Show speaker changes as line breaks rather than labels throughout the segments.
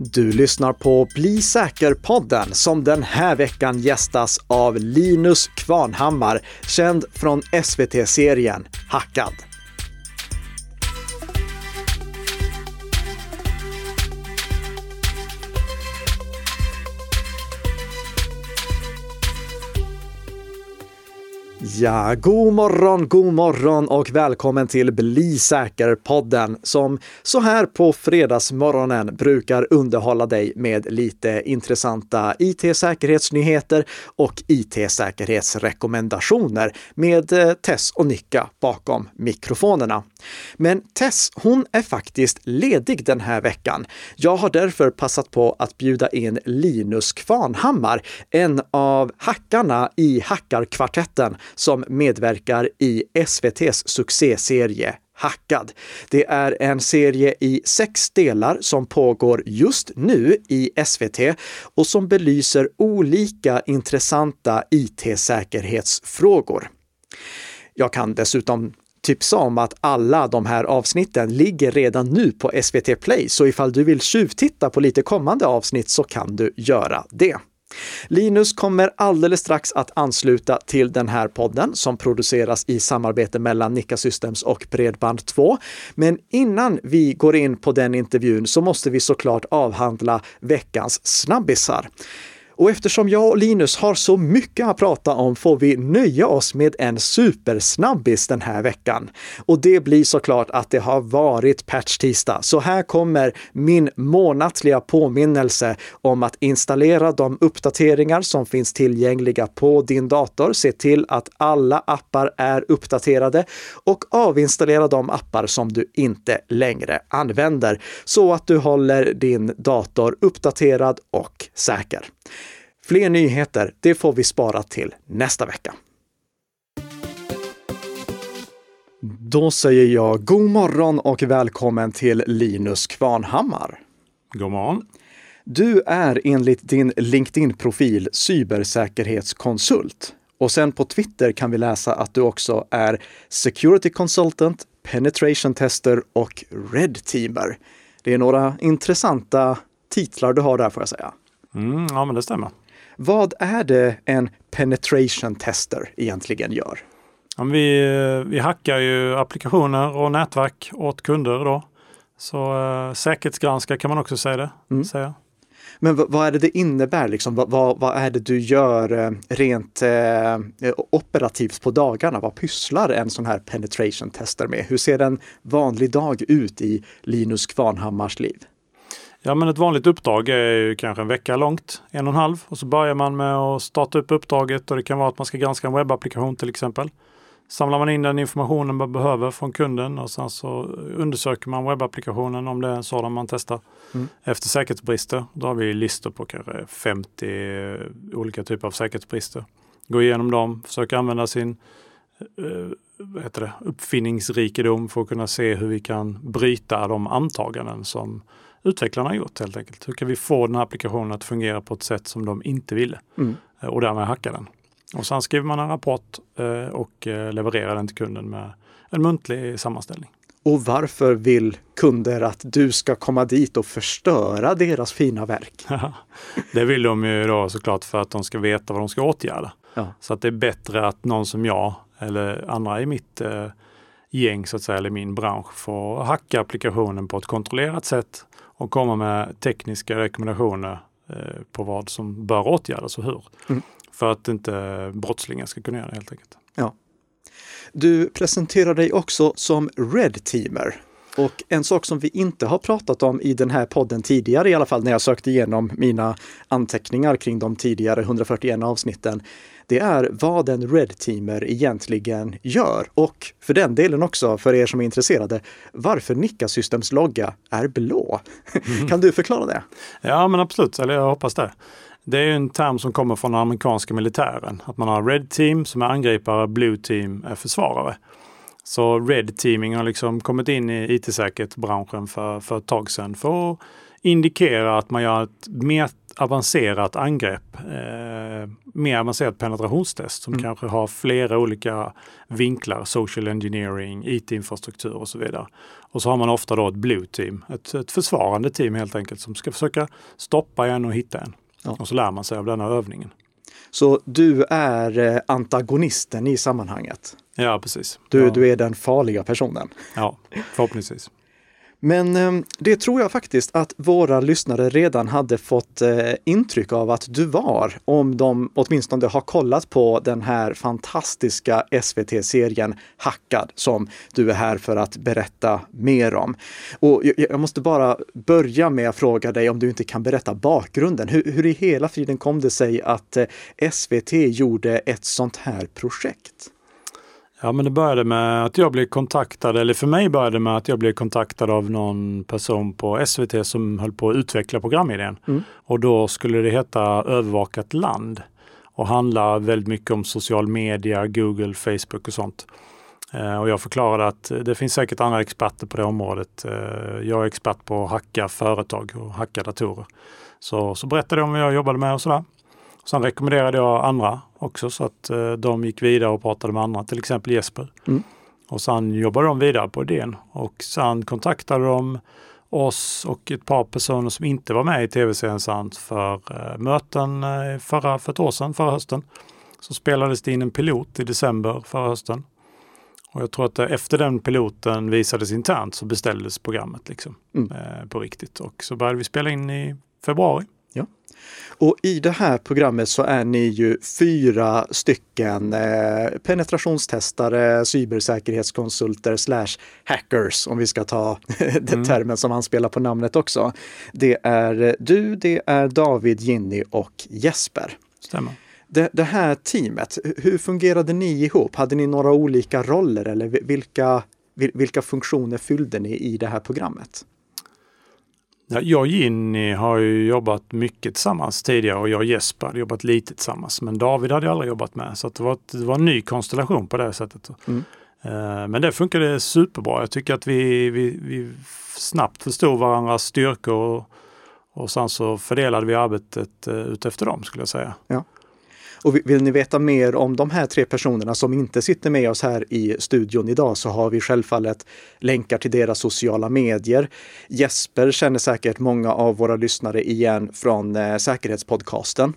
Du lyssnar på Bli säker-podden som den här veckan gästas av Linus Kvarnhammar, känd från SVT-serien Hackad. Ja, god morgon, god morgon och välkommen till Bli säker-podden som så här på fredagsmorgonen brukar underhålla dig med lite intressanta IT-säkerhetsnyheter och IT-säkerhetsrekommendationer med eh, Tess och Nicka bakom mikrofonerna. Men Tess, hon är faktiskt ledig den här veckan. Jag har därför passat på att bjuda in Linus Kvarnhammar, en av hackarna i Hackarkvartetten som medverkar i SVTs succéserie Hackad. Det är en serie i sex delar som pågår just nu i SVT och som belyser olika intressanta IT-säkerhetsfrågor. Jag kan dessutom tipsa om att alla de här avsnitten ligger redan nu på SVT Play, så ifall du vill tjuvtitta på lite kommande avsnitt så kan du göra det. Linus kommer alldeles strax att ansluta till den här podden som produceras i samarbete mellan Nika Systems och Bredband2. Men innan vi går in på den intervjun så måste vi såklart avhandla veckans snabbisar. Och eftersom jag och Linus har så mycket att prata om får vi nöja oss med en supersnabbis den här veckan. Och det blir såklart att det har varit patch-tisdag. Så här kommer min månatliga påminnelse om att installera de uppdateringar som finns tillgängliga på din dator. Se till att alla appar är uppdaterade och avinstallera de appar som du inte längre använder så att du håller din dator uppdaterad och säker. Fler nyheter, det får vi spara till nästa vecka. Då säger jag god morgon och välkommen till Linus Kvarnhammar.
God morgon.
Du är enligt din LinkedIn-profil cybersäkerhetskonsult. Och sen på Twitter kan vi läsa att du också är Security Consultant, Penetration Tester och Red Teamer. Det är några intressanta titlar du har där får jag säga.
Mm, ja, men det stämmer.
Vad är det en penetration tester egentligen gör?
Ja, vi, vi hackar ju applikationer och nätverk åt kunder då. Så äh, säkerhetsgranska kan man också säga det. Mm. Säga.
Men vad är det det innebär? Liksom? Vad, vad, vad är det du gör eh, rent eh, operativt på dagarna? Vad pysslar en sån här penetration tester med? Hur ser en vanlig dag ut i Linus Kvarnhammars liv?
Ja men ett vanligt uppdrag är ju kanske en vecka långt, en och en halv. Och så börjar man med att starta upp uppdraget och det kan vara att man ska granska en webbapplikation till exempel. Samlar man in den informationen man behöver från kunden och sen så undersöker man webbapplikationen om det är en sådan man testar. Mm. Efter säkerhetsbrister, då har vi listor på kanske 50 olika typer av säkerhetsbrister. Gå igenom dem, försöka använda sin uh, heter det, uppfinningsrikedom för att kunna se hur vi kan bryta de antaganden som utvecklarna har gjort helt enkelt. Hur kan vi få den här applikationen att fungera på ett sätt som de inte ville mm. Eh, och därmed hacka den. Och sen skriver man en rapport eh, och eh, levererar den till kunden med en muntlig sammanställning.
Och varför vill kunder att du ska komma dit och förstöra deras fina verk?
det vill de ju då såklart för att de ska veta vad de ska åtgärda. Ja. Så att det är bättre att någon som jag eller andra i mitt eh, gäng så att säga, eller min bransch får hacka applikationen på ett kontrollerat sätt och komma med tekniska rekommendationer eh, på vad som bör åtgärdas och hur. Mm. För att inte brottslingar ska kunna göra det helt enkelt.
Ja. Du presenterar dig också som Red Teamer. Och en sak som vi inte har pratat om i den här podden tidigare, i alla fall när jag sökte igenom mina anteckningar kring de tidigare 141 avsnitten, det är vad en Red Teamer egentligen gör. Och för den delen också, för er som är intresserade, varför Nika Systems logga är blå. Mm. kan du förklara det?
Ja, men absolut, eller jag hoppas det. Det är en term som kommer från den amerikanska militären. Att man har Red Team som är angripare, Blue Team är försvarare. Så Red Teaming har liksom kommit in i IT-säkerhetsbranschen för, för ett tag sedan för att indikera att man gör ett mer avancerat angrepp, eh, mer avancerat penetrationstest som mm. kanske har flera olika vinklar, social engineering, IT-infrastruktur och så vidare. Och så har man ofta då ett blue team, ett, ett försvarande team helt enkelt som ska försöka stoppa en och hitta en. Ja. Och så lär man sig av denna övningen.
Så du är eh, antagonisten i sammanhanget?
Ja, precis.
Du,
ja.
du är den farliga personen?
Ja, förhoppningsvis.
Men ehm, det tror jag faktiskt att våra lyssnare redan hade fått eh, intryck av att du var, om de åtminstone har kollat på den här fantastiska SVT-serien Hackad som du är här för att berätta mer om. Och jag måste bara börja med att fråga dig om du inte kan berätta bakgrunden. Hur, hur i hela friden kom det sig att eh, SVT gjorde ett sånt här projekt?
Ja, men det började med att jag blev kontaktad, eller för mig började det med att jag blev kontaktad av någon person på SVT som höll på att utveckla programidén. Mm. Och då skulle det heta Övervakat land och handla väldigt mycket om social media, Google, Facebook och sånt. Eh, och jag förklarade att det finns säkert andra experter på det området. Eh, jag är expert på att hacka företag och hacka datorer. Så, så berättade jag om vad jag jobbade med och sådär. Sen rekommenderade jag andra också så att eh, de gick vidare och pratade med andra, till exempel Jesper. Mm. Och sen jobbade de vidare på idén och sen kontaktade de oss och ett par personer som inte var med i tv-serien Sant för eh, möten eh, förra, för ett år sedan, förra hösten. Så spelades det in en pilot i december förra hösten. Och jag tror att efter den piloten visades internt så beställdes programmet liksom, mm. eh, på riktigt. Och så började vi spela in i februari.
Och i det här programmet så är ni ju fyra stycken eh, penetrationstestare, cybersäkerhetskonsulter slash hackers, om vi ska ta den mm. termen som anspelar på namnet också. Det är du, det är David, Ginny och Jesper.
Stämmer.
Det, det, här teamet, hur fungerade ni ihop? Hade ni några olika roller eller vilka, vilka funktioner fyllde ni i det här programmet?
Ja, jag och Ginny har ju jobbat mycket tillsammans tidigare och jag och Jesper hade jobbat lite tillsammans. Men David hade jag aldrig jobbat med så det, var, det var en ny konstellation på det sättet. Mm. Uh, men det funkade superbra. Jag tycker att vi, vi, vi snabbt förstod varandras styrkor och, och sen så fördelade vi arbetet uh, utefter dem skulle jag säga.
Ja. Och vill ni veta mer om de här tre personerna som inte sitter med oss här i studion idag så har vi självfallet länkar till deras sociala medier. Jesper känner säkert många av våra lyssnare igen från eh, Säkerhetspodcasten.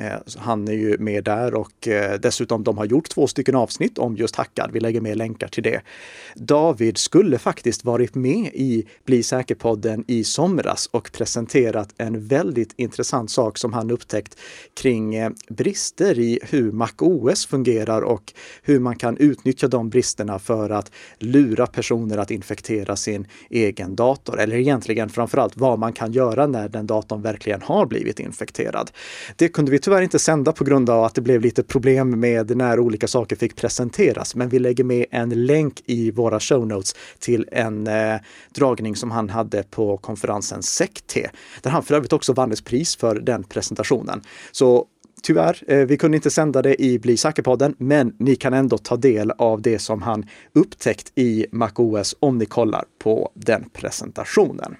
Eh, han är ju med där och eh, dessutom de har gjort två stycken avsnitt om just hackad. Vi lägger med länkar till det. David skulle faktiskt varit med i Bli säker-podden i somras och presenterat en väldigt intressant sak som han upptäckt kring eh, brister i hur MacOS fungerar och hur man kan utnyttja de bristerna för att lura personer att infektera sin egen dator. Eller egentligen framförallt vad man kan göra när den datorn verkligen har blivit infekterad. Det kunde vi tyvärr inte sända på grund av att det blev lite problem med när olika saker fick presenteras. Men vi lägger med en länk i våra show notes till en eh, dragning som han hade på konferensen SECT, där han för övrigt också vann ett pris för den presentationen. Så Tyvärr, eh, vi kunde inte sända det i Bli säker-podden, men ni kan ändå ta del av det som han upptäckt i MacOS om ni kollar på den presentationen.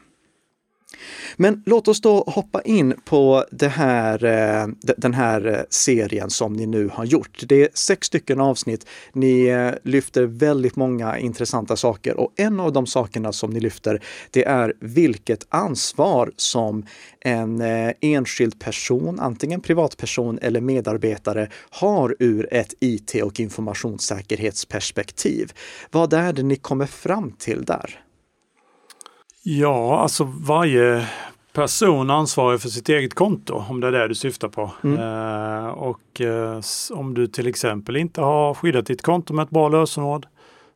Men låt oss då hoppa in på det här, eh, den här eh, serien som ni nu har gjort. Det är sex stycken avsnitt. Ni eh, lyfter väldigt många intressanta saker och en av de sakerna som ni lyfter, det är vilket ansvar som en enskild person, antingen privatperson eller medarbetare, har ur ett IT och informationssäkerhetsperspektiv. Vad är det ni kommer fram till där?
Ja, alltså varje person ansvarar för sitt eget konto, om det är det du syftar på. Mm. Eh, och eh, om du till exempel inte har skyddat ditt konto med ett bra lösenord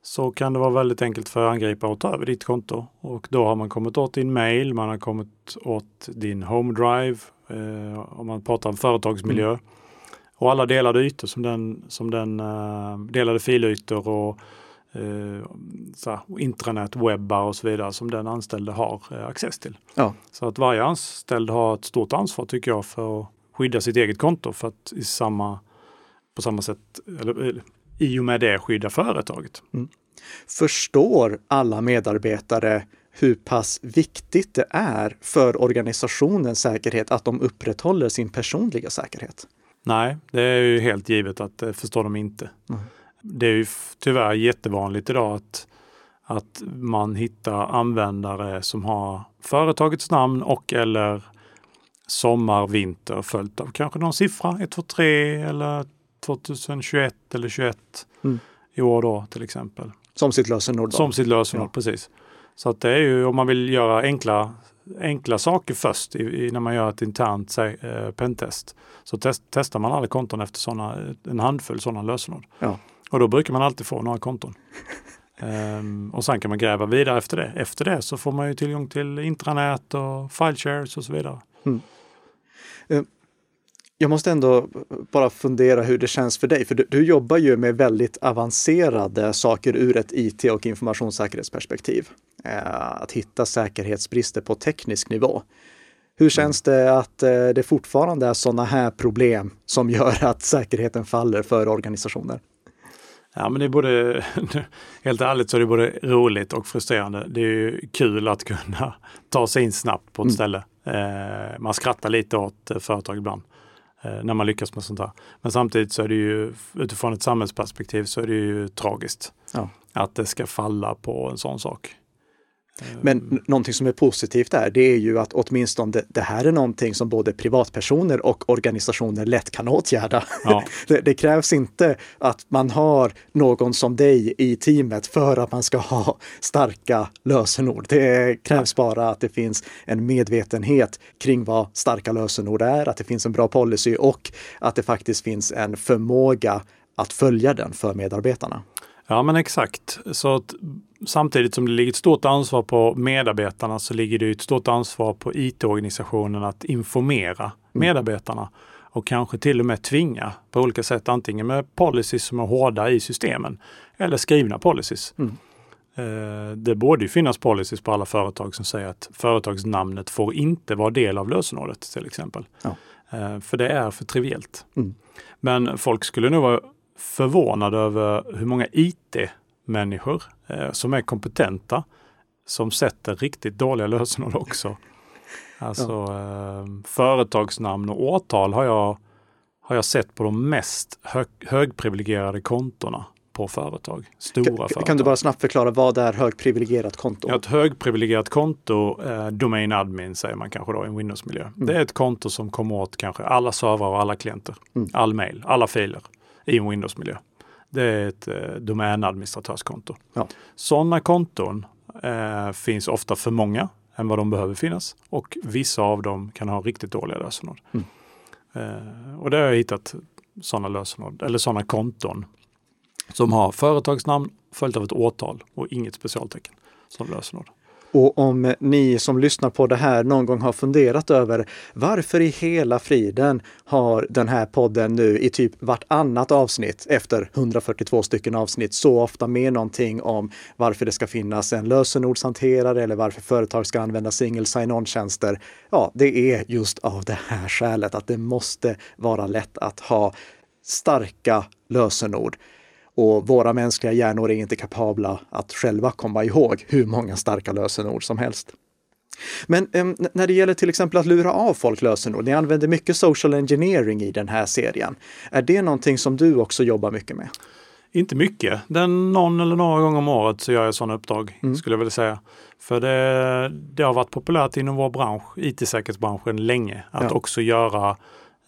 så kan det vara väldigt enkelt för angripare att ta över ditt konto. Och då har man kommit åt din mail, man har kommit åt din home drive, eh, om man pratar om företagsmiljö. Mm. Och alla delade ytor som den, som den uh, delade filytor och eh, så intranät, webbar och så vidare som den anställde har eh, access till. Ja. Så att varje anställd har ett stort ansvar tycker jag för att skydda sitt eget konto för att i samma, på samma sätt, eller, eh, i och med det skydda företaget. Mm.
Förstår alla medarbetare hur pass viktigt det är för organisationens säkerhet att de upprätthåller sin personliga säkerhet?
Nej, det är ju helt givet att det förstår de inte. Mm. Det är ju tyvärr jättevanligt idag att, att man hittar användare som har företagets namn och eller sommar, vinter följt av kanske någon siffra, 1, 2, 3 eller 2021 eller 21 mm. i år då till exempel.
Som sitt lösenord? Då.
Som sitt lösenord, ja. precis. Så att det är ju om man vill göra enkla, enkla saker först i, i, när man gör ett internt eh, pentest så test, testar man alla konton efter såna, en handfull sådana lösenord. Ja. Och då brukar man alltid få några konton. um, och sen kan man gräva vidare efter det. Efter det så får man ju tillgång till intranät och file shares och så vidare. Mm.
Uh, jag måste ändå bara fundera hur det känns för dig, för du, du, jobbar ju med väldigt avancerade saker ur ett IT och informationssäkerhetsperspektiv. Uh, att hitta säkerhetsbrister på teknisk nivå. Hur mm. känns det att eh, det fortfarande är sådana här problem som gör att säkerheten faller för organisationer?
Ja, men det är både, helt ärligt så är det både roligt och frustrerande. Det är kul att kunna ta sig in snabbt på ett mm. ställe. Eh, man skrattar lite åt företag ibland eh, när man lyckas med sånt här. Men samtidigt så är det ju utifrån ett samhällsperspektiv så är det ju tragiskt ja. att det ska falla på en sån sak.
Men någonting som är positivt där, det är ju att åtminstone det, det här är någonting som både privatpersoner och organisationer lätt kan åtgärda. Ja. det, det, krävs inte att man har någon som dig i teamet för att man ska ha starka lösenord. Det krävs bara att det finns en medvetenhet kring vad starka lösenord är, att det finns en bra policy och att det faktiskt finns en förmåga att följa den för medarbetarna.
Ja men exakt. Så att samtidigt som det ligger ett stort ansvar på medarbetarna så ligger det ett stort ansvar på IT-organisationen att informera mm. medarbetarna och kanske till och med tvinga på olika sätt, antingen med policies som är hårda i systemen eller skrivna policies. Mm. Eh, det borde ju finnas policies på alla företag som säger att företagsnamnet får inte vara del av lösenordet till exempel. Ja. Eh, för det är för triviellt. Mm. Men folk skulle nog vara förvånade över hur många IT-människor eh, som är kompetenta som sätter riktigt dåliga lösenord också. Alltså ja. eh, företagsnamn och årtal har jag, har jag sett på de mest hög, högprivilegierade kontona på företag. Stora kan, företag.
Kan du bara snabbt förklara vad är högprivilegierat konto?
Ja, ett högprivilegierat konto, eh, domain admin säger man kanske då i en Windows-miljö. Mm. Det är ett konto som kommer åt kanske alla servrar och alla klienter. Mm. All mail, alla filer i en Windows-miljö. Det är ett eh, domänadministratörskonto. Ja. Sådana konton eh, finns ofta för många än vad de behöver finnas och vissa av dem kan ha riktigt dåliga lösenord. Mm. Eh, och där har jag hittat sådana lösenord eller sådana konton som har företagsnamn följt av ett årtal och inget specialtecken som lösenord.
Och om ni som lyssnar på det här någon gång har funderat över varför i hela friden har den här podden nu i typ vartannat avsnitt efter 142 stycken avsnitt så ofta med någonting om varför det ska finnas en lösenordshanterare eller varför företag ska använda single sign-on-tjänster. Ja, det är just av det här skälet att det måste vara lätt att ha starka lösenord. Och våra mänskliga hjärnor är inte kapabla att själva komma ihåg hur många starka lösenord som helst. Men eh, när det gäller till exempel att lura av folk lösenord, ni använder mycket social engineering i den här serien. Är det någonting som du också jobbar mycket med?
Inte mycket. Den någon eller några gånger om året så gör jag sådana uppdrag, mm. skulle jag vilja säga. För det, det har varit populärt inom vår bransch, IT-säkerhetsbranschen, länge att ja. också göra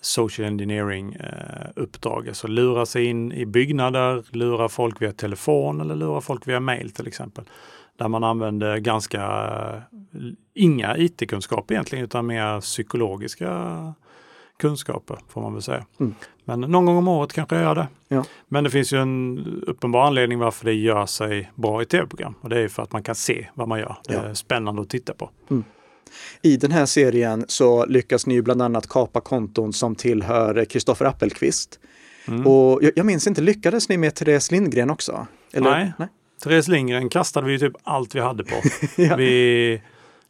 social engineering eh, uppdrag. Alltså lura sig in i byggnader, lura folk via telefon eller lura folk via mail till exempel. Där man använder ganska eh, inga IT-kunskap egentligen utan mer psykologiska kunskaper får man väl säga. Mm. Men någon gång om året kanske jag gör det. Ja. Men det finns ju en uppenbar anledning varför det gör sig bra i tv-program och det är för att man kan se vad man gör. Det är spännande att titta på. Mm.
I den här serien så lyckas ni bland annat kapa konton som tillhör Kristoffer Appelqvist. Mm. Och jag, jag, minns inte, lyckades ni med Therese Lindgren också?
Eller? Nej. Nej. Therese Lindgren kastade vi typ allt vi hade på. ja. Vi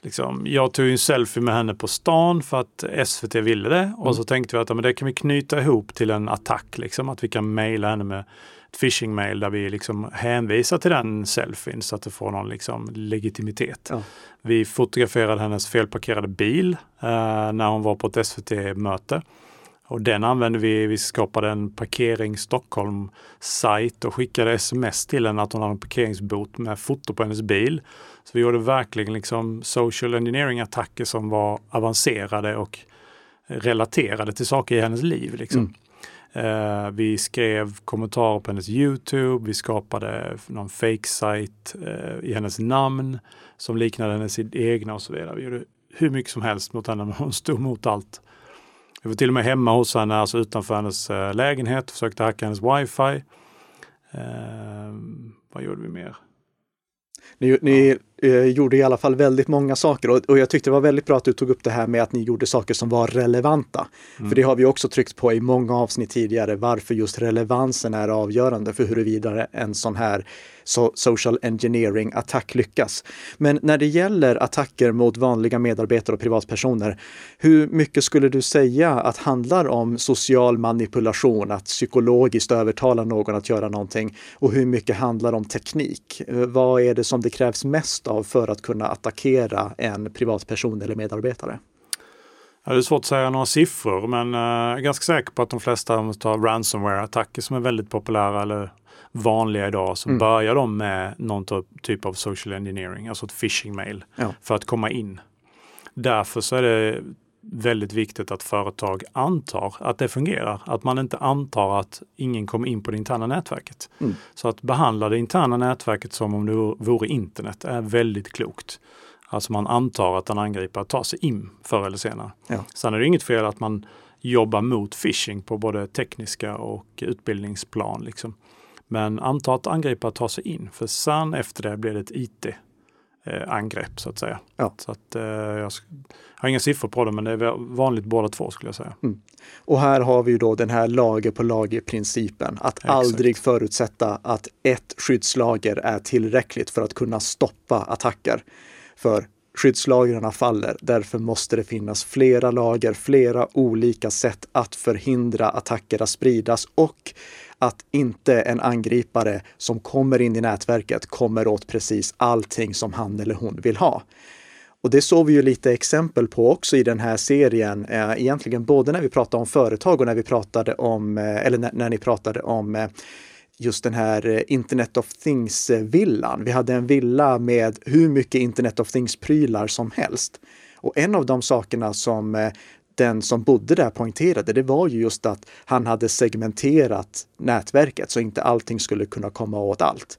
liksom, jag tog en selfie med henne på stan för att SVT ville det och
Mm.
så tänkte vi att ja, men det kan vi knyta ihop till en attack, liksom, att vi kan mejla henne med ett phishing-mail där vi liksom hänvisar till den selfien så att det får någon liksom legitimitet.
Ja.
Vi fotograferade hennes felparkerade bil eh, när hon var på ett SVT-möte. Och den använde vi, vi skapade en parkering Stockholm-sajt och skickade sms till henne att hon hade en parkeringsbot med foto på hennes bil. Så vi gjorde verkligen liksom social engineering-attacker som var avancerade och relaterade till saker i hennes liv. Liksom. Eh, vi skrev kommentarer på hennes Youtube, vi skapade någon fake-sajt eh, i hennes namn som liknade hennes egna och så vidare. Vi gjorde hur mycket som helst mot henne, men hon stod mot allt. Vi var till och med hemma hos henne, alltså utanför hennes eh, lägenhet, försökte hacka hennes wifi. Eh, vad gjorde vi mer?
Ni, ni eh, gjorde i alla fall väldigt många saker och, och jag tyckte det var väldigt bra att du tog upp det här med att ni gjorde saker som var relevanta. För det har vi också tryckt på i många avsnitt tidigare, varför just relevansen är avgörande för huruvida en sån här so social engineering-attack lyckas. Men när det gäller attacker mot vanliga medarbetare och privatpersoner, hur mycket skulle du säga att handlar om social manipulation, att psykologiskt övertala någon att göra någonting och hur mycket handlar om teknik? Eh, Vad är det som det krävs mest av för att kunna attackera en privatperson eller medarbetare?
Ja, det är svårt att säga några siffror, men eh, jag är ganska säker på att de flesta, tar ransomware-attacker som är väldigt populära eller vanliga idag, så
Mm.
börjar de med någon typ- typ av social engineering, alltså ett phishing-mail,
Ja.
för att komma in. Därför så är det väldigt viktigt att företag antar att det fungerar. Att man inte antar att ingen kommer in på det interna nätverket.
Mm.
Så att behandla det interna nätverket som om det vore internet är väldigt klokt. Alltså man antar att en angripare tar sig in förr eller senare.
Ja.
Sen är det inget fel att man jobbar mot phishing på både tekniska och utbildningsplan. Liksom. Men anta att angripare tar sig in, för sen efter det blir det ett IT-angrepp så att säga.
Ja.
Så att, eh, jag har inga siffror på det, men det är vanligt båda två skulle jag säga.
Och här har vi ju då den här lager på lager-principen. Att
Exakt.
aldrig förutsätta att ett skyddslager är tillräckligt för att kunna stoppa attacker. För skyddslagren faller, därför måste det finnas flera lager, flera olika sätt att förhindra attacker att spridas och att inte en angripare som kommer in i nätverket kommer åt precis allting som han eller hon vill ha. Och det såg vi ju lite exempel på också i den här serien, eh, egentligen både när vi pratade om företag och när vi pratade om, eh, eller när, när ni pratade om eh, just den här eh, Internet of Things-villan. Vi hade en villa med hur mycket Internet of Things-prylar som helst. Och en av de sakerna som eh, den som bodde där poängterade, det var ju just att han hade segmenterat nätverket så inte allting skulle kunna komma åt allt.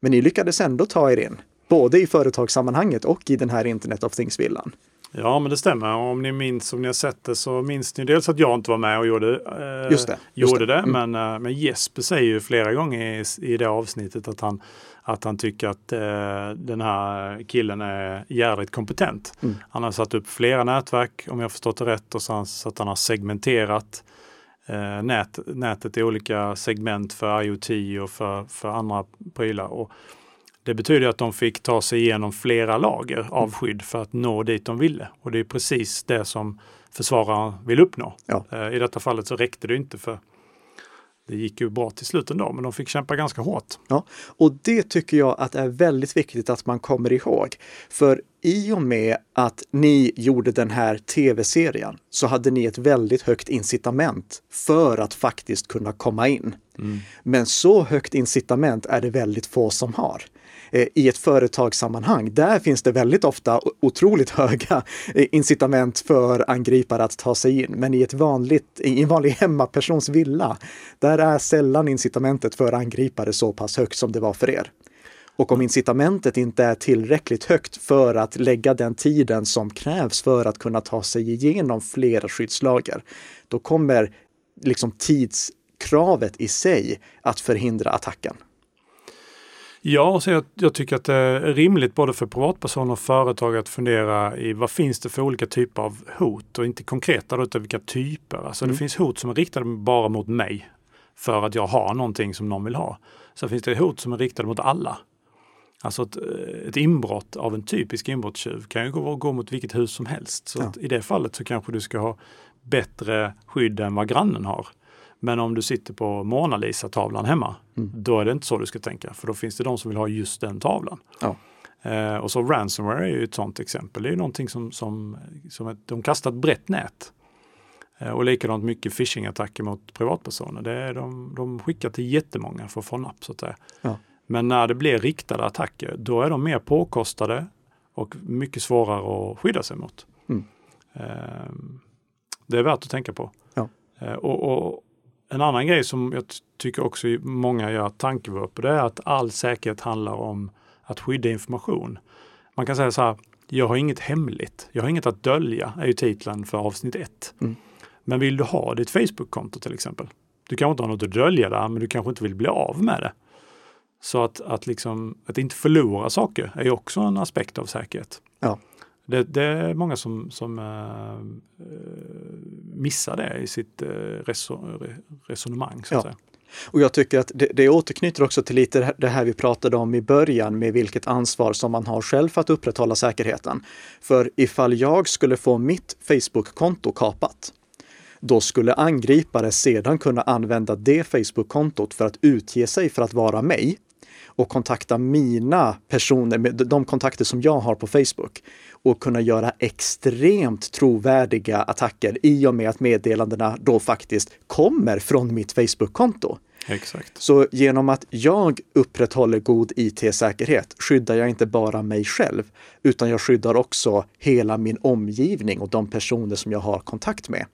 Men ni lyckades ändå ta er in, både i företagssammanhanget och i den här Internet of Things-villan.
Ja, men det stämmer. Om ni minns, om ni har sett det så minns ni dels att jag inte var med och gjorde, eh,
Just det, just
gjorde det.
Mm.
Men, eh, men Jesper säger ju flera gånger i, i det avsnittet att han, att han tycker att eh, den här killen är jävligt kompetent.
Mm.
Han har satt upp flera nätverk om jag har förstått det rätt och så, så att han har segmenterat eh, nät, nätet i olika segment för IoT och för, för andra prylar. Och det betyder att de fick ta sig igenom flera lager av skydd för att nå dit de ville. Och det är precis det som försvararen vill uppnå.
Ja.
Eh, I detta fallet så räckte det inte för det gick ju bra till slut ändå, men de fick kämpa ganska hårt.
Ja, och det tycker jag att är väldigt viktigt att man kommer ihåg. För i och med att ni gjorde den här tv-serien så hade ni ett väldigt högt incitament för att faktiskt kunna komma in. Men så högt incitament är det väldigt få som har. Eh, I ett företagssammanhang, där finns det väldigt ofta otroligt höga eh, incitament för angripare att ta sig in. Men i, ett vanligt, i en vanlig hemmapersons villa, där är sällan incitamentet för angripare så pass högt som det var för er. Och om incitamentet inte är tillräckligt högt för att lägga den tiden som krävs för att kunna ta sig igenom flera skyddslager, då kommer liksom tidskravet i sig att förhindra attacken.
Ja, så jag, jag tycker att det är rimligt både för privatpersoner och företag att fundera i vad finns det för olika typer av hot och inte konkreta då, utan vilka typer. Alltså det finns hot som är riktade bara mot mig för att jag har någonting som någon vill ha. Sen finns det hot som är riktade mot alla. Alltså ett, eh, ett inbrott av en typisk inbrottstjuv kan ju gå, gå mot vilket hus som helst. Så
Ja.
i det fallet så kanske du ska ha bättre skydd än vad grannen har. Men om du sitter på Mona Lisa-tavlan hemma,
Mm.
då är det inte så du ska tänka. För då finns det de som vill ha just den tavlan.
Ja.
Eh, och så ransomware är ju ett sånt exempel. Det är ju någonting som, som, som ett, de kastar ett brett nät. Eh, och likadant mycket phishing-attacker mot privatpersoner. Det är de, de skickar till jättemånga för att få napp så att säga.
Ja.
Men när det blir riktade attacker, då är de mer påkostade och mycket svårare att skydda sig mot.
Mm.
Eh, det är värt att tänka på.
Ja.
Eh, och, och en annan grej som jag tycker också många gör tankevurp på det är att all säkerhet handlar om att skydda information. Man kan säga så här, jag har inget hemligt, jag har inget att dölja, är ju titeln för avsnitt ett.
Mm.
Men vill du ha ditt Facebook-konto till exempel? Du kanske inte har något att dölja där, men du kanske inte vill bli av med det. Så att, att, liksom, att inte förlora saker är ju också en aspekt av säkerhet.
Ja.
Det, det är många som, som äh, missar det i sitt äh, reso, re, resonemang. Så att
Ja.
säga.
Och jag tycker att det, det återknyter också till lite det här- det här vi pratade om i början med vilket ansvar som man har själv för att upprätthålla säkerheten. För ifall jag skulle få mitt Facebook-konto kapat, då skulle angripare sedan kunna använda det Facebook-kontot för att utge sig för att vara mig och kontakta mina personer, med de kontakter som jag har på Facebook och kunna göra extremt trovärdiga attacker i och med att meddelandena då faktiskt kommer från mitt Facebook-konto.
Exakt.
Så genom att jag upprätthåller god IT-säkerhet skyddar jag inte bara mig själv, utan jag skyddar också hela min omgivning och de personer som jag har kontakt med.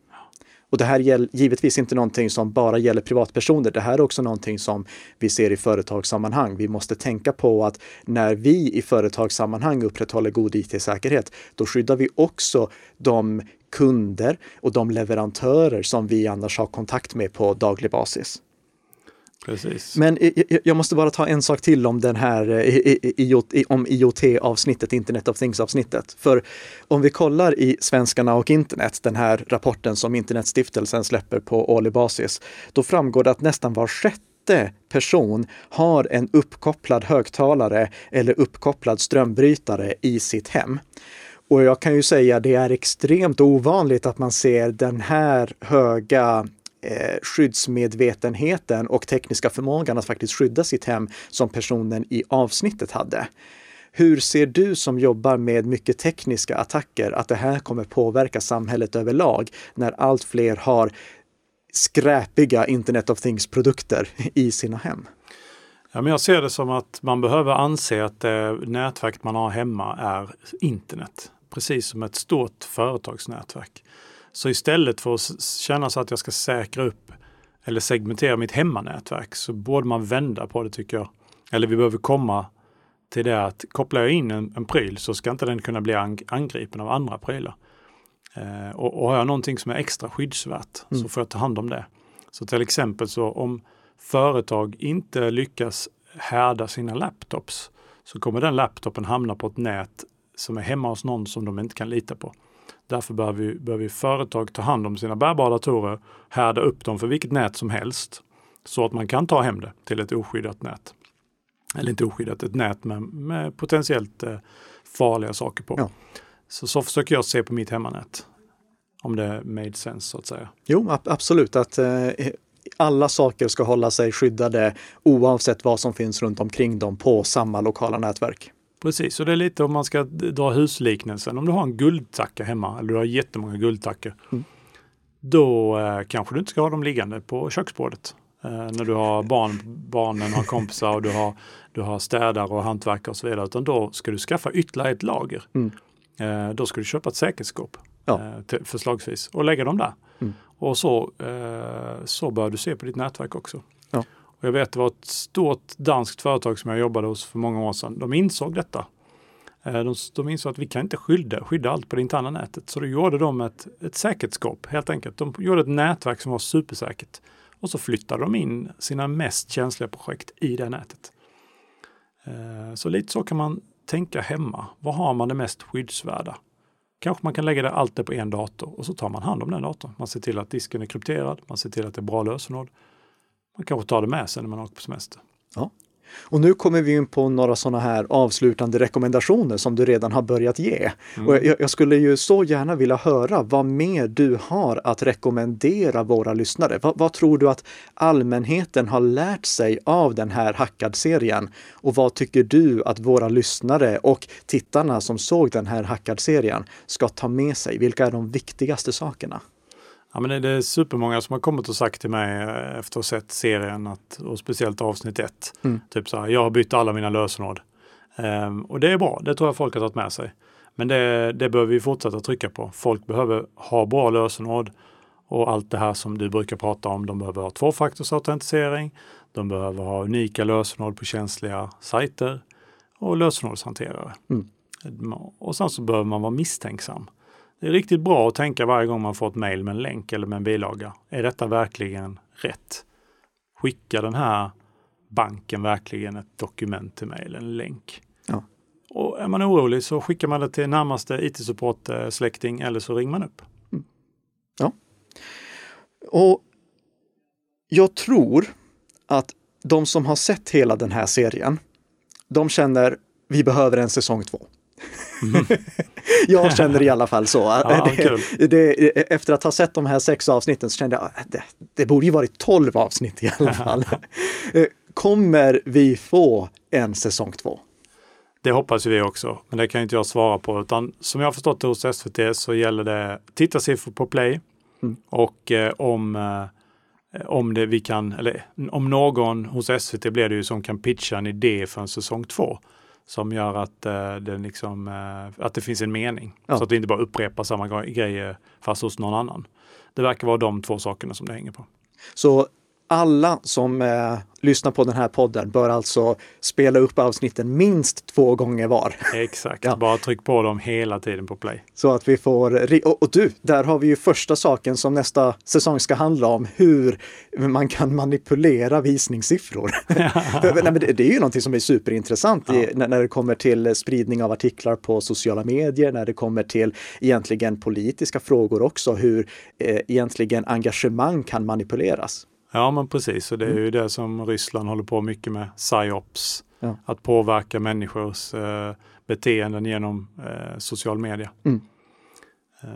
Och det här är givetvis inte någonting som bara gäller privatpersoner. Det här är också någonting som vi ser i företagssammanhang. Vi måste tänka på att när vi i företagssammanhang upprätthåller god IT-säkerhet, då skyddar vi också de kunder och de leverantörer som vi annars har kontakt med på daglig basis.
Precis.
Men jag måste bara ta en sak till om den här eh, IoT, i- om IoT-avsnittet, Internet of Things-avsnittet. För om vi kollar i Svenskarna och internet, den här rapporten som Internetstiftelsen släpper på årlig basis, då framgår det att nästan var sjätte person har en uppkopplad högtalare eller uppkopplad strömbrytare i sitt hem. Och jag kan ju säga det är extremt ovanligt att man ser den här höga eh, skyddsmedvetenheten och tekniska förmågan att faktiskt skydda sitt hem som personen i avsnittet hade. Hur ser du som jobbar med mycket tekniska attacker att det här kommer påverka samhället överlag när allt fler har skräpiga Internet of Things-produkter i sina hem?
Ja, men jag ser det som att man behöver anse att det nätverk man har hemma är internet. Precis som ett stort företagsnätverk. Så istället för att känna så att jag ska säkra upp eller segmentera mitt hemmanätverk så borde man vända på det tycker jag. Eller vi behöver komma till det att kopplar jag in en, en pryl så ska inte den kunna bli ang- angripen av andra prylar. Eh, och, och har jag någonting som är extra skyddsvärt så
Mm.
får jag ta hand om det. Så till exempel så om företag inte lyckas härda sina laptops så kommer den laptopen hamna på ett nät som är hemma hos någon som de inte kan lita på. Därför behöver, vi, behöver vi företag ta hand om sina bärbara datorer, härda upp dem för vilket nät som helst så att man kan ta hem det till ett oskyddat nät. Eller inte oskyddat, ett nät med, med potentiellt eh, farliga saker på.
Ja.
Så, så försöker jag se på mitt hemmanät. Om det made sense så att säga.
Jo, ab- absolut att eh, alla saker ska hålla sig skyddade oavsett vad som finns runt omkring dem på samma lokala nätverk.
Precis, och det är lite om man ska dra husliknelsen. Om du har en guldtacka hemma, eller du har jättemånga guldtackor,
Mm.
då eh, kanske du inte ska ha dem liggande på köksbordet. Eh, när du har barn, barnen har kompisar och du har, du har städare och hantverkare och så vidare. Utan då ska du skaffa ytterligare ett lager.
Mm.
Eh, då ska du köpa ett säkerhetsskåp,
Ja.
eh, till, förslagsvis, och lägga dem där.
Mm.
Och så, eh, så bör du se på ditt nätverk också. Och jag vet det var ett stort danskt företag som jag jobbade hos för många år sedan. De insåg detta. Eh, de, de insåg att vi kan inte skydda, skydda allt på det interna nätet. Så då gjorde de ett, ett säkerhetsskåp helt enkelt. De gjorde ett nätverk som var supersäkert. Och så flyttade de in sina mest känsliga projekt i det nätet. Eh, så lite så kan man tänka hemma. Vad har man det mest skyddsvärda? Kanske man kan lägga det allt det på en dator och så tar man hand om den datorn. Man ser till att disken är krypterad, man ser till att det är bra lösenord. Man kanske tar det med sig när man åker på semester.
Och nu kommer vi in på några sådana här avslutande rekommendationer som du redan har börjat ge. Mm. Och jag, jag, skulle ju så gärna vilja höra vad mer du har att rekommendera våra lyssnare. Va, vad tror du att allmänheten har lärt sig av den här Hackad-serien? Och vad tycker du att våra lyssnare och tittarna som såg den här Hackad-serien ska ta med sig? Vilka är de viktigaste sakerna?
Ja, men det är supermånga som har kommit och sagt till mig eh, efter att ha sett serien, att, och speciellt avsnitt ett, mm. typ så här, jag har bytt alla mina lösenord. Um, och det är bra, det tror jag folk har tagit med sig. Men det, det behöver vi fortsätta trycka på. Folk behöver ha bra lösenord och allt det här som du brukar prata om. De behöver ha tvåfaktorsautentisering. De behöver ha unika lösenord på känsliga sajter och lösenordshanterare. Mm. Och sen så behöver man vara misstänksam. Det är riktigt bra att tänka varje gång man får ett mejl med en länk eller med en bilaga. Är detta verkligen rätt? Skickar den här banken verkligen ett dokument till mig eller en länk? Ja. Och är man orolig så skickar man det till närmaste IT-support-släkting eller så ringer man upp. Mm.
Ja. Och jag tror att de som har sett hela den här serien, de känner vi behöver en säsong två. Mm. jag känner i alla fall så. Ja, det, det, efter att ha sett de här sex avsnitten så kände jag att det, det borde ju varit tolv avsnitt i alla fall. Eh, kommer vi få en säsong två?
Det hoppas vi också, men det kan inte jag svara på. Utan som jag har förstått det hos SVT så gäller det tittarsiffror på Play mm. och eh, om eh, om det vi kan, eller om någon hos SVT blir det ju som kan pitcha en idé för en säsong två som gör att, eh, det, liksom, eh, att det finns en mening. Ja. Så att det inte bara upprepar samma grejer fast hos någon annan. Det verkar vara de två sakerna som det hänger på.
Så alla som eh, lyssnar på den här podden bör alltså spela upp avsnitten minst två gånger var.
Exakt, ja. bara tryck på dem hela tiden på play.
Så att vi får, och, och, du, där har vi ju första saken som nästa säsong ska handla om, hur man kan manipulera visningssiffror. Nej, det, det, är ju någonting som är superintressant ja. i, när, när det kommer till spridning av artiklar på sociala medier, när det kommer till egentligen politiska frågor också, hur eh, egentligen engagemang kan manipuleras.
Ja men precis, och det är mm. ju det som Ryssland håller på mycket med, psyops. Ja. Att påverka människors eh, beteenden genom eh, social media. Mm. Eh,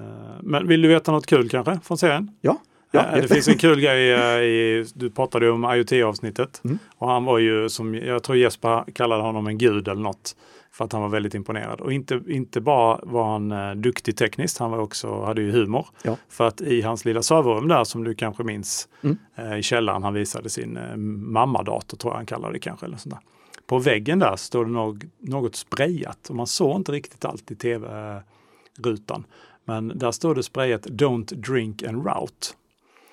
men vill du veta något kul kanske från serien?
Ja. ja.
Eh, det finns en kul grej, eh, i, du pratade om IoT-avsnittet. Mm. Och han var ju som, jag tror Jesper kallade honom en gud eller något för att han var väldigt imponerad. Och inte, inte bara var han eh, duktig tekniskt, han var också, hade ju humor. Ja. För att i hans lilla serverrum där som du kanske minns mm. eh, i källaren, han visade sin eh, mammadator tror jag han kallade det kanske. Eller sånt där. På väggen där står det något, något sprayat och man såg inte riktigt allt i tv-rutan. Men där står det sprayat Don't drink and route.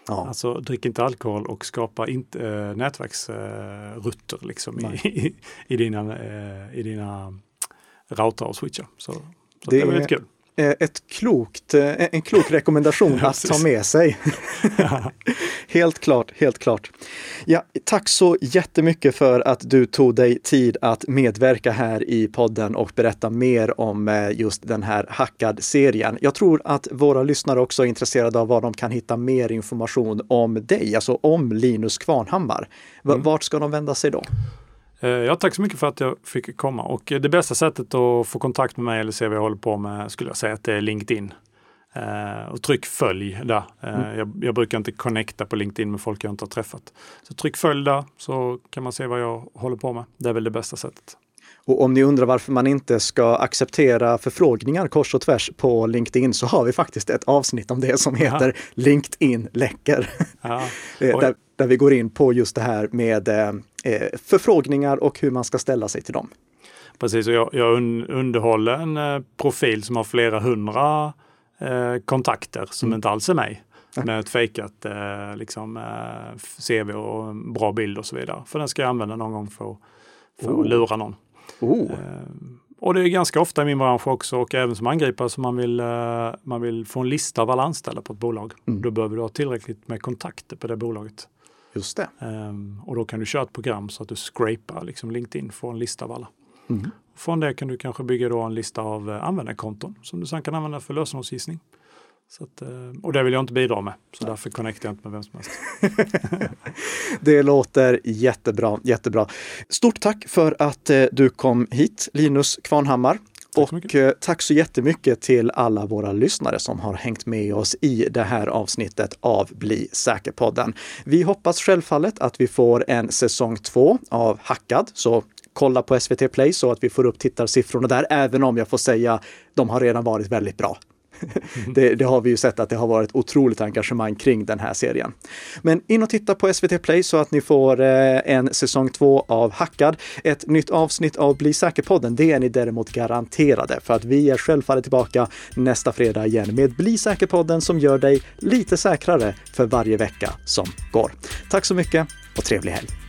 Ja. Alltså drick inte alkohol och skapa inte äh, nätverksrutter äh, liksom i, i, i, dina, äh, i dina router och switchar. Så, så det, det var kul.
Ett klokt, eh, en klok rekommendation att ta med sig. helt klart, helt klart. Ja, tack så jättemycket för att du tog dig tid att medverka här i podden och berätta mer om eh, just den här Hackad-serien. Jag tror att våra lyssnare också är intresserade av var de kan hitta mer information om dig, alltså om Linus Kvarnhammar. Mm. Vart ska de vända sig då?
Eh, ja, tack så mycket för att jag fick komma och det bästa sättet att få kontakt med mig eller se vad jag håller på med skulle jag säga att det är LinkedIn. Uh, och tryck följ där. Mm. jag, jag, brukar inte connecta på LinkedIn med folk jag inte har träffat. Så tryck följ där så kan man se vad jag håller på med. Det är väl det bästa sättet.
Och om ni undrar varför man inte ska acceptera förfrågningar kors och tvärs på LinkedIn så har vi faktiskt ett avsnitt om det som heter ja. LinkedIn läcker. Ja. där, där vi går in på just det här med eh, förfrågningar och hur man ska ställa sig till dem.
Precis, och jag, jag underhåller en eh, profil som har flera hundra eh, kontakter som mm. inte alls är mig. Med ett fejkat eh, liksom, eh, CV och bra bild och så vidare. För den ska jag använda någon gång för, för oh. att lura någon. Oh. och det är ganska ofta i min bransch också och även som angripare som man vill, eh, man vill få en lista av alla anställda på ett bolag. Mm. Då behöver du ha tillräckligt med kontakter på det bolaget.
Just det.
Um, och då kan du köra ett program så att du scrapar liksom LinkedIn, får en lista av alla. Mm. Från det kan du kanske bygga då en lista av uh, användarkonton som du sedan kan använda för lösenordsgissning. Så att, och det vill jag inte bidra med, så därför connectar jag inte med vem som helst.
det låter jättebra, jättebra. Stort tack för att du kom hit, Linus Kvarnhammar. Tack och eh, tack så jättemycket till alla våra lyssnare som har hängt med oss i det här avsnittet av Bli säker-podden. Vi hoppas självfallet att vi får en säsong två av Hackad, så kolla på SVT Play så att vi får upp tittarsiffrorna där, även om jag får säga de har redan varit väldigt bra. Mm-hmm. det, det, har vi ju sett att det har varit otroligt engagemang kring den här serien. Men in och titta på SVT Play så att ni får eh, en säsong två av Hackad. Ett nytt avsnitt av Bli säker-podden, det är ni däremot garanterade för att vi är självfallet tillbaka nästa fredag igen med Bli säker-podden som gör dig lite säkrare för varje vecka som går. Tack så mycket och trevlig helg!